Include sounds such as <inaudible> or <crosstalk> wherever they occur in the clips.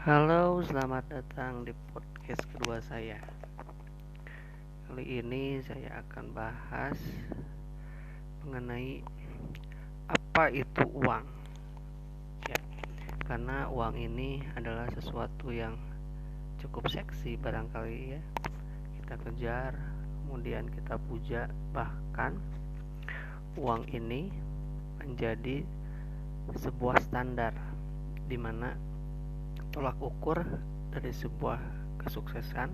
Halo, selamat datang di podcast kedua saya. Kali ini saya akan bahas mengenai apa itu uang. Ya, karena uang ini adalah sesuatu yang cukup seksi barangkali ya. Kita kejar, kemudian kita puja, bahkan uang ini menjadi sebuah standar di mana tolak ukur dari sebuah kesuksesan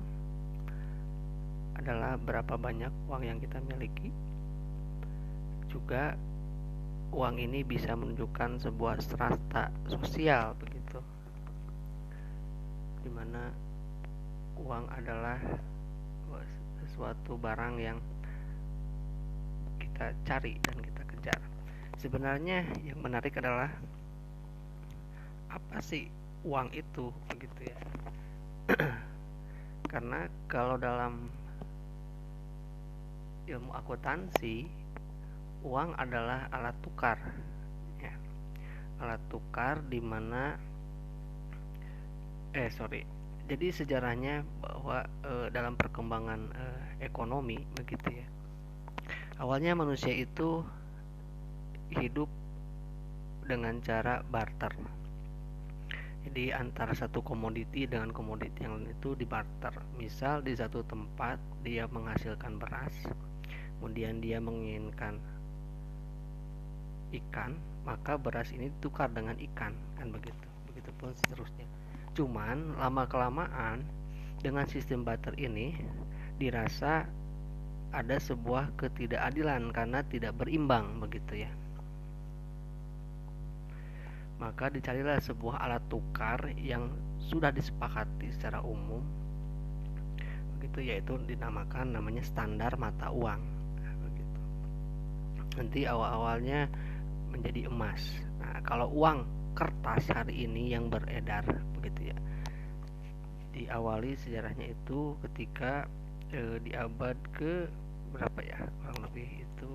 adalah berapa banyak uang yang kita miliki. Juga uang ini bisa menunjukkan sebuah strata sosial begitu. Di mana uang adalah sesuatu barang yang kita cari dan kita kejar. Sebenarnya yang menarik adalah apa sih uang itu begitu ya. <clears throat> Karena kalau dalam ilmu akuntansi uang adalah alat tukar ya. Alat tukar di mana eh sorry. Jadi sejarahnya bahwa e, dalam perkembangan e, ekonomi begitu ya. Awalnya manusia itu hidup dengan cara barter jadi antara satu komoditi dengan komoditi yang lain itu dibarter. Misal di satu tempat dia menghasilkan beras kemudian dia menginginkan ikan maka beras ini ditukar dengan ikan kan begitu? Begitupun seterusnya. Cuman lama kelamaan dengan sistem barter ini dirasa ada sebuah ketidakadilan karena tidak berimbang begitu ya maka dicarilah sebuah alat tukar yang sudah disepakati secara umum begitu yaitu dinamakan namanya standar mata uang. Nah, begitu. Nanti awal-awalnya menjadi emas. Nah kalau uang kertas hari ini yang beredar begitu ya diawali sejarahnya itu ketika eh, di abad ke berapa ya? Kurang lebih itu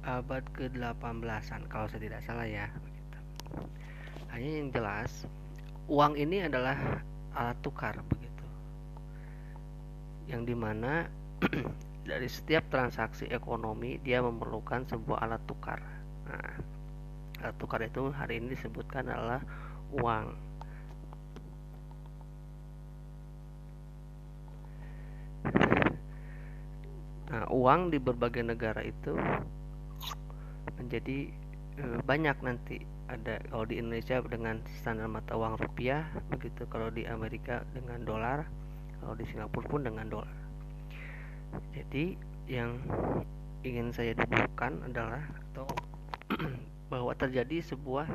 abad ke-18an kalau saya tidak salah ya hanya yang jelas uang ini adalah alat tukar begitu. Yang di mana <clears throat> dari setiap transaksi ekonomi dia memerlukan sebuah alat tukar. Nah, alat tukar itu hari ini disebutkan adalah uang. Nah, uang di berbagai negara itu menjadi e, banyak nanti ada kalau di Indonesia dengan standar mata uang rupiah begitu. Kalau di Amerika dengan dolar kalau di Singapura pun dengan dolar. Jadi yang ingin saya dudukkan adalah atau <clears throat> bahwa terjadi sebuah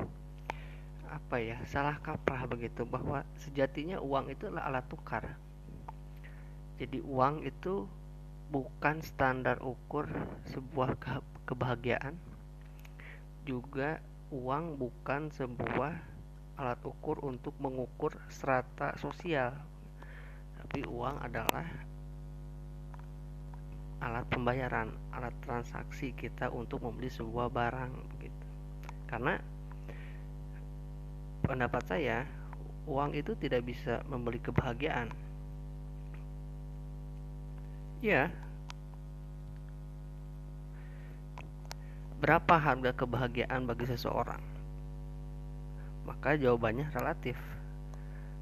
apa ya salah kaprah begitu bahwa sejatinya uang itu adalah alat tukar. Jadi uang itu bukan standar ukur sebuah kebahagiaan juga uang bukan sebuah alat ukur untuk mengukur strata sosial. Tapi uang adalah alat pembayaran alat transaksi kita untuk membeli sebuah barang begitu karena pendapat saya uang itu tidak bisa membeli kebahagiaan. Ya Berapa harga kebahagiaan bagi seseorang? Maka jawabannya relatif.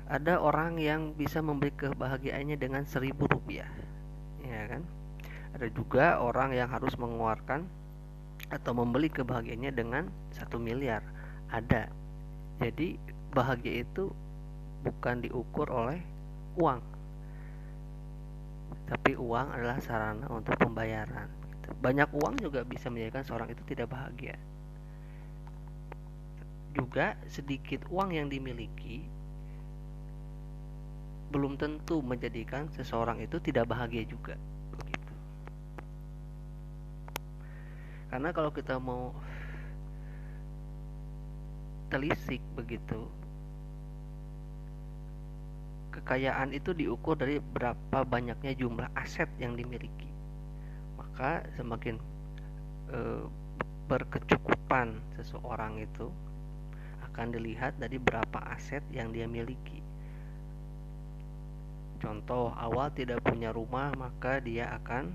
Ada orang yang bisa memberi kebahagiaannya dengan seribu rupiah, ya kan? Ada juga orang yang harus mengeluarkan atau membeli kebahagiaannya dengan satu miliar. Ada. Jadi bahagia itu bukan diukur oleh uang, tapi uang adalah sarana untuk pembayaran banyak uang juga bisa menjadikan seorang itu tidak bahagia. Juga sedikit uang yang dimiliki belum tentu menjadikan seseorang itu tidak bahagia juga begitu. Karena kalau kita mau telisik begitu kekayaan itu diukur dari berapa banyaknya jumlah aset yang dimiliki maka semakin e, berkecukupan seseorang itu akan dilihat dari berapa aset yang dia miliki. Contoh, awal tidak punya rumah, maka dia akan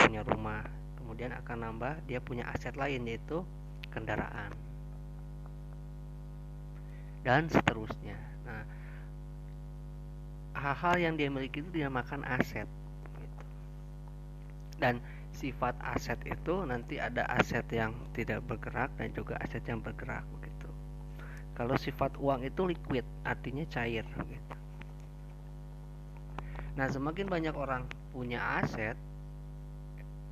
punya rumah. Kemudian akan nambah dia punya aset lain yaitu kendaraan. Dan seterusnya. Nah, hal-hal yang dia miliki itu dinamakan aset. Dan sifat aset itu nanti ada aset yang tidak bergerak dan juga aset yang bergerak kalau sifat uang itu liquid, artinya cair gitu. Nah, semakin banyak orang punya aset,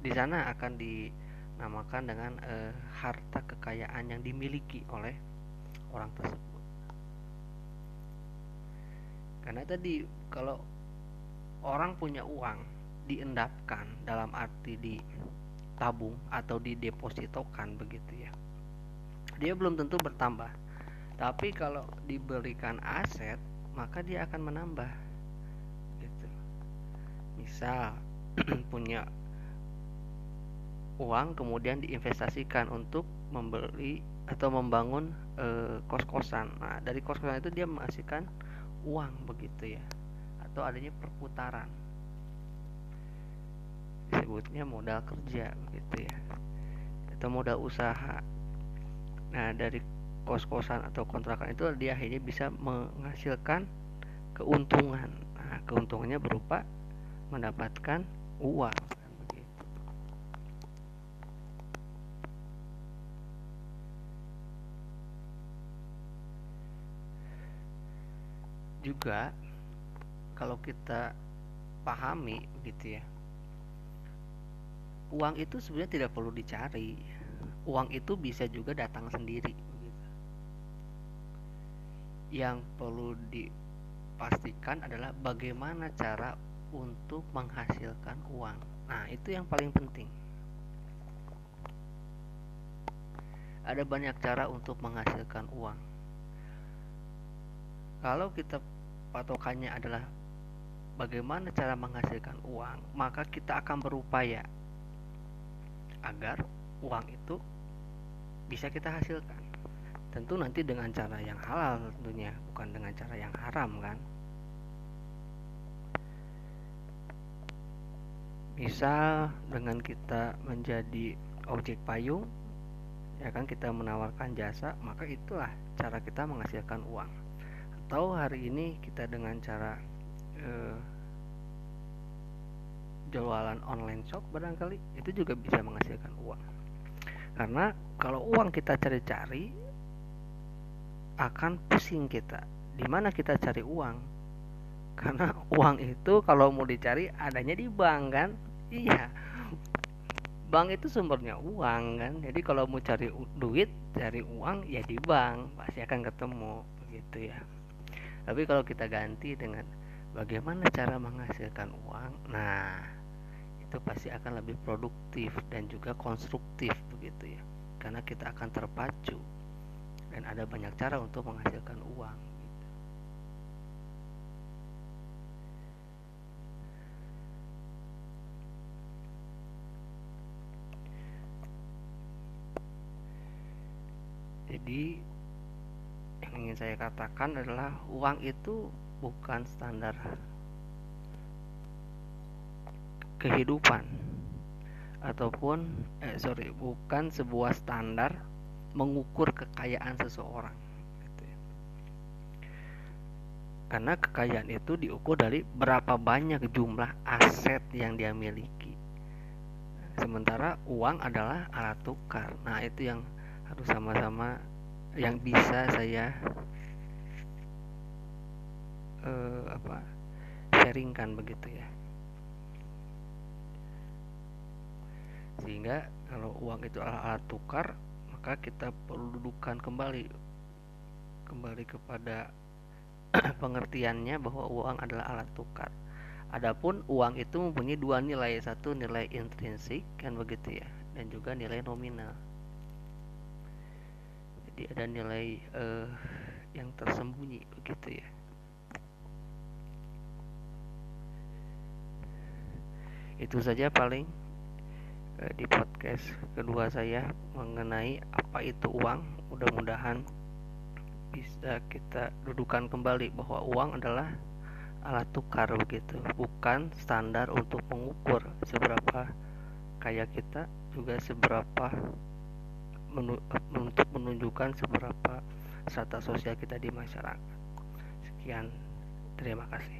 di sana akan dinamakan dengan e, harta kekayaan yang dimiliki oleh orang tersebut. Karena tadi kalau orang punya uang diendapkan dalam arti ditabung atau didepositokan begitu ya. Dia belum tentu bertambah. Tapi kalau diberikan aset maka dia akan menambah gitu. Misal <clears throat> punya uang kemudian diinvestasikan untuk membeli atau membangun e, kos-kosan. Nah dari kos-kosan itu dia menghasilkan uang begitu ya. Atau adanya perputaran disebutnya modal kerja begitu ya atau modal usaha nah dari kos-kosan atau kontrakan itu dia akhirnya bisa menghasilkan keuntungan. Nah, keuntungannya berupa mendapatkan uang. Juga kalau kita pahami gitu ya. Uang itu sebenarnya tidak perlu dicari. Uang itu bisa juga datang sendiri yang perlu dipastikan adalah bagaimana cara untuk menghasilkan uang. Nah, itu yang paling penting. Ada banyak cara untuk menghasilkan uang. Kalau kita patokannya adalah bagaimana cara menghasilkan uang, maka kita akan berupaya agar uang itu bisa kita hasilkan. Tentu nanti dengan cara yang halal tentunya bukan dengan cara yang haram kan? Misal dengan kita menjadi objek payung ya kan kita menawarkan jasa maka itulah cara kita menghasilkan uang. Atau hari ini kita dengan cara eh, jualan online shop barangkali itu juga bisa menghasilkan uang. Karena kalau uang kita cari-cari akan pusing kita. Di mana kita cari uang? <laughs> Karena uang itu kalau mau dicari adanya di bank kan? Iya. Bank itu sumbernya uang kan? Jadi kalau mau cari duit cari uang ya di bank. Pasti akan ketemu begitu ya. Tapi kalau kita ganti dengan bagaimana cara menghasilkan uang? Nah itu pasti akan lebih produktif dan juga konstruktif begitu ya karena kita akan terpacu dan ada banyak cara untuk menghasilkan uang gitu. jadi yang ingin saya katakan adalah uang itu bukan standar kehidupan. Ataupun eh sorry bukan sebuah standar mengukur kekayaan seseorang gitu ya. karena kekayaan itu diukur dari berapa banyak jumlah aset yang dia miliki. Sementara uang adalah alat tukar. Nah itu yang harus sama-sama yang bisa saya uh, apa sharingkan begitu ya sehingga kalau uang itu alat tukar maka kita perlu dudukan kembali kembali kepada <clears throat> pengertiannya bahwa uang adalah alat tukar. Adapun uang itu mempunyai dua nilai, satu nilai intrinsik kan begitu ya, dan juga nilai nominal. Jadi ada nilai uh, yang tersembunyi begitu ya. Itu saja paling eh, di podcast kedua saya mengenai apa itu uang. Mudah-mudahan bisa kita dudukan kembali bahwa uang adalah alat tukar begitu, bukan standar untuk mengukur seberapa kaya kita juga seberapa untuk menunjukkan seberapa strata sosial kita di masyarakat. Sekian, terima kasih.